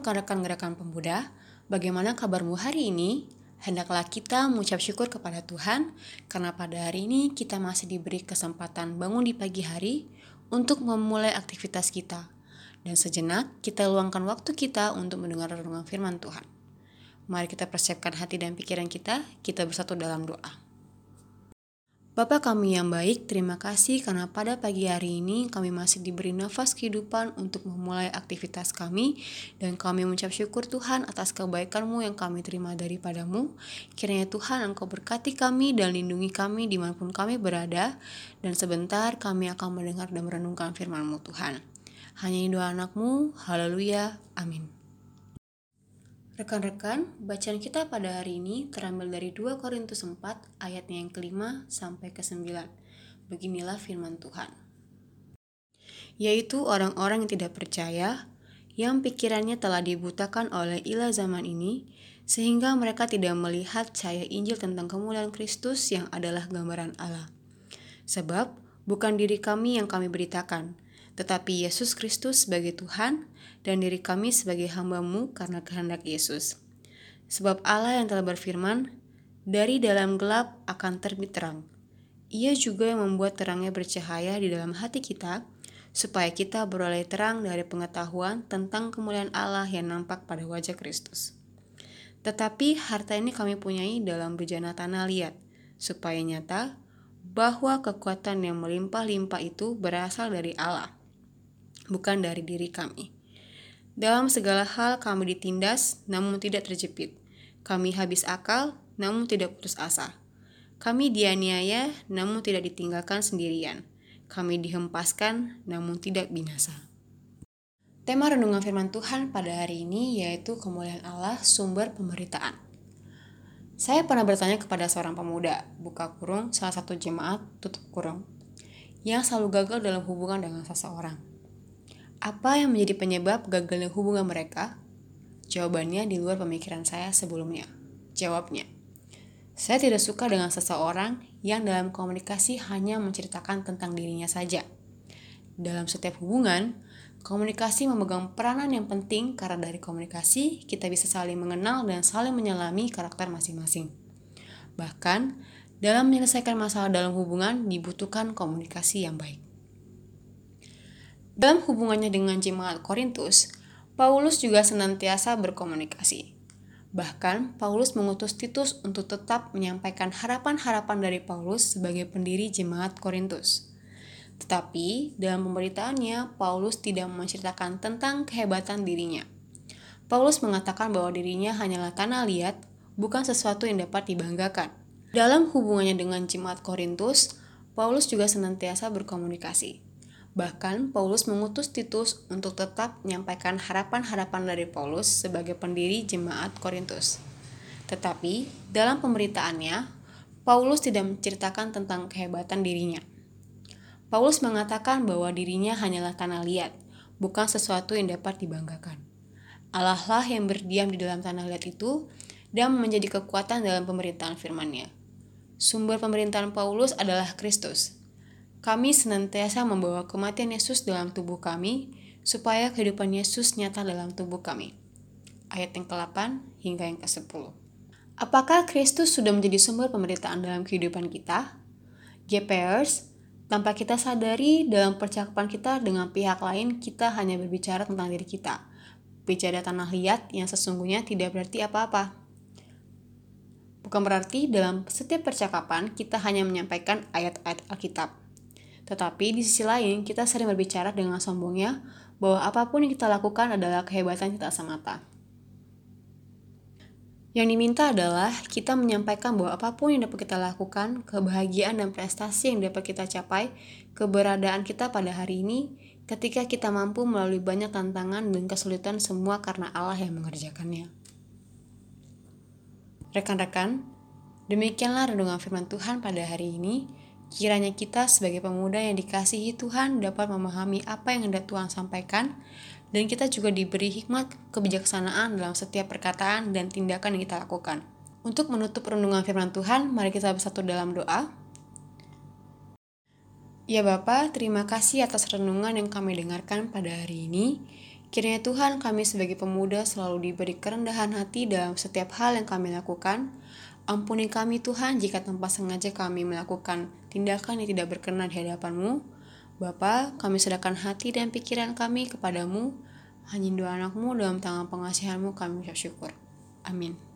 rekan-rekan pemuda, bagaimana kabarmu hari ini? Hendaklah kita mengucap syukur kepada Tuhan karena pada hari ini kita masih diberi kesempatan bangun di pagi hari untuk memulai aktivitas kita. Dan sejenak kita luangkan waktu kita untuk mendengar renungan firman Tuhan. Mari kita persiapkan hati dan pikiran kita, kita bersatu dalam doa. Bapa kami yang baik, terima kasih karena pada pagi hari ini kami masih diberi nafas kehidupan untuk memulai aktivitas kami dan kami mengucap syukur Tuhan atas kebaikan-Mu yang kami terima daripadamu. Kiranya Tuhan Engkau berkati kami dan lindungi kami di mana pun kami berada dan sebentar kami akan mendengar dan merenungkan firman-Mu Tuhan. Hanya doa anakmu, haleluya, amin. Rekan-rekan, bacaan kita pada hari ini terambil dari 2 Korintus 4 ayatnya yang kelima sampai ke 9. Beginilah firman Tuhan. Yaitu orang-orang yang tidak percaya, yang pikirannya telah dibutakan oleh ilah zaman ini, sehingga mereka tidak melihat cahaya Injil tentang kemuliaan Kristus yang adalah gambaran Allah. Sebab bukan diri kami yang kami beritakan, tetapi Yesus Kristus sebagai Tuhan dan diri kami sebagai hambamu karena kehendak Yesus. Sebab Allah yang telah berfirman, dari dalam gelap akan terbit terang. Ia juga yang membuat terangnya bercahaya di dalam hati kita, supaya kita beroleh terang dari pengetahuan tentang kemuliaan Allah yang nampak pada wajah Kristus. Tetapi harta ini kami punyai dalam bejana tanah liat, supaya nyata bahwa kekuatan yang melimpah-limpah itu berasal dari Allah bukan dari diri kami. Dalam segala hal kami ditindas, namun tidak terjepit. Kami habis akal, namun tidak putus asa. Kami dianiaya, namun tidak ditinggalkan sendirian. Kami dihempaskan, namun tidak binasa. Tema renungan firman Tuhan pada hari ini yaitu kemuliaan Allah sumber pemberitaan. Saya pernah bertanya kepada seorang pemuda, buka kurung, salah satu jemaat, tutup kurung, yang selalu gagal dalam hubungan dengan seseorang. Apa yang menjadi penyebab gagalnya hubungan mereka? Jawabannya di luar pemikiran saya sebelumnya. Jawabnya, saya tidak suka dengan seseorang yang dalam komunikasi hanya menceritakan tentang dirinya saja. Dalam setiap hubungan, komunikasi memegang peranan yang penting karena dari komunikasi kita bisa saling mengenal dan saling menyelami karakter masing-masing. Bahkan, dalam menyelesaikan masalah dalam hubungan dibutuhkan komunikasi yang baik. Dalam hubungannya dengan jemaat Korintus, Paulus juga senantiasa berkomunikasi. Bahkan, Paulus mengutus Titus untuk tetap menyampaikan harapan-harapan dari Paulus sebagai pendiri jemaat Korintus. Tetapi, dalam pemberitaannya, Paulus tidak menceritakan tentang kehebatan dirinya. Paulus mengatakan bahwa dirinya hanyalah tanah liat, bukan sesuatu yang dapat dibanggakan. Dalam hubungannya dengan jemaat Korintus, Paulus juga senantiasa berkomunikasi. Bahkan Paulus mengutus Titus untuk tetap menyampaikan harapan-harapan dari Paulus sebagai pendiri jemaat Korintus. Tetapi dalam pemberitaannya, Paulus tidak menceritakan tentang kehebatan dirinya. Paulus mengatakan bahwa dirinya hanyalah tanah liat, bukan sesuatu yang dapat dibanggakan. Allah lah yang berdiam di dalam tanah liat itu dan menjadi kekuatan dalam pemerintahan firman-Nya. Sumber pemerintahan Paulus adalah Kristus, kami senantiasa membawa kematian Yesus dalam tubuh kami, supaya kehidupan Yesus nyata dalam tubuh kami. Ayat yang ke-8 hingga yang ke-10. Apakah Kristus sudah menjadi sumber pemberitaan dalam kehidupan kita? GPers, tanpa kita sadari dalam percakapan kita dengan pihak lain, kita hanya berbicara tentang diri kita. Bicara tanah liat yang sesungguhnya tidak berarti apa-apa. Bukan berarti dalam setiap percakapan kita hanya menyampaikan ayat-ayat Alkitab. Tetapi di sisi lain, kita sering berbicara dengan sombongnya bahwa apa pun yang kita lakukan adalah kehebatan kita semata. Yang diminta adalah kita menyampaikan bahwa apa pun yang dapat kita lakukan, kebahagiaan dan prestasi yang dapat kita capai, keberadaan kita pada hari ini, ketika kita mampu melalui banyak tantangan dan kesulitan semua karena Allah yang mengerjakannya. Rekan-rekan, demikianlah renungan firman Tuhan pada hari ini. Kiranya kita sebagai pemuda yang dikasihi Tuhan dapat memahami apa yang hendak Tuhan sampaikan dan kita juga diberi hikmat kebijaksanaan dalam setiap perkataan dan tindakan yang kita lakukan. Untuk menutup renungan firman Tuhan, mari kita bersatu dalam doa. Ya Bapa, terima kasih atas renungan yang kami dengarkan pada hari ini. Kiranya Tuhan kami sebagai pemuda selalu diberi kerendahan hati dalam setiap hal yang kami lakukan. Ampuni kami Tuhan jika tanpa sengaja kami melakukan tindakan yang tidak berkenan di hadapan-Mu. Bapa, kami serahkan hati dan pikiran kami kepadamu. Hanya doa anakmu dalam tangan pengasihanmu kami ucap syukur. Amin.